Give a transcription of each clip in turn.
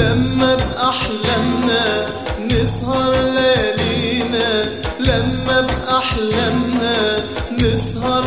لما بأحلامنا نسهر ليالينا لما بأحلامنا نسهر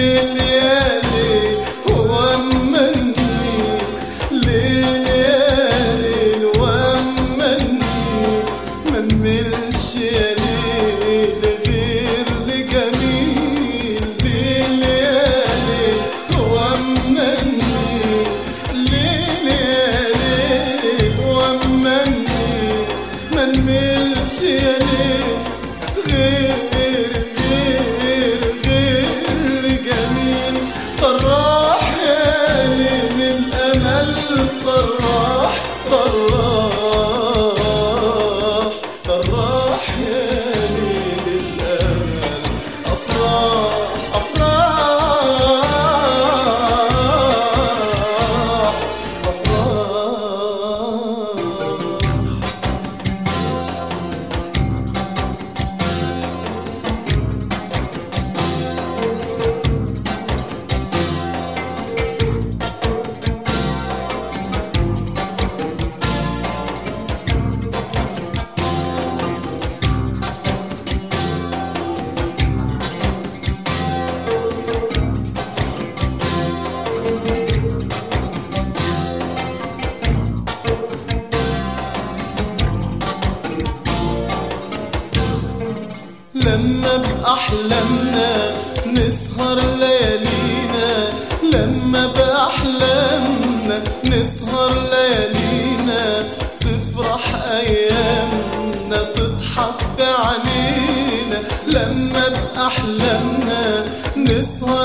Seni بأحلامنا نسهر ليالينا لما بأحلامنا نسهر ليالينا تفرح أيامنا تضحك في عينينا لما بأحلامنا نسهر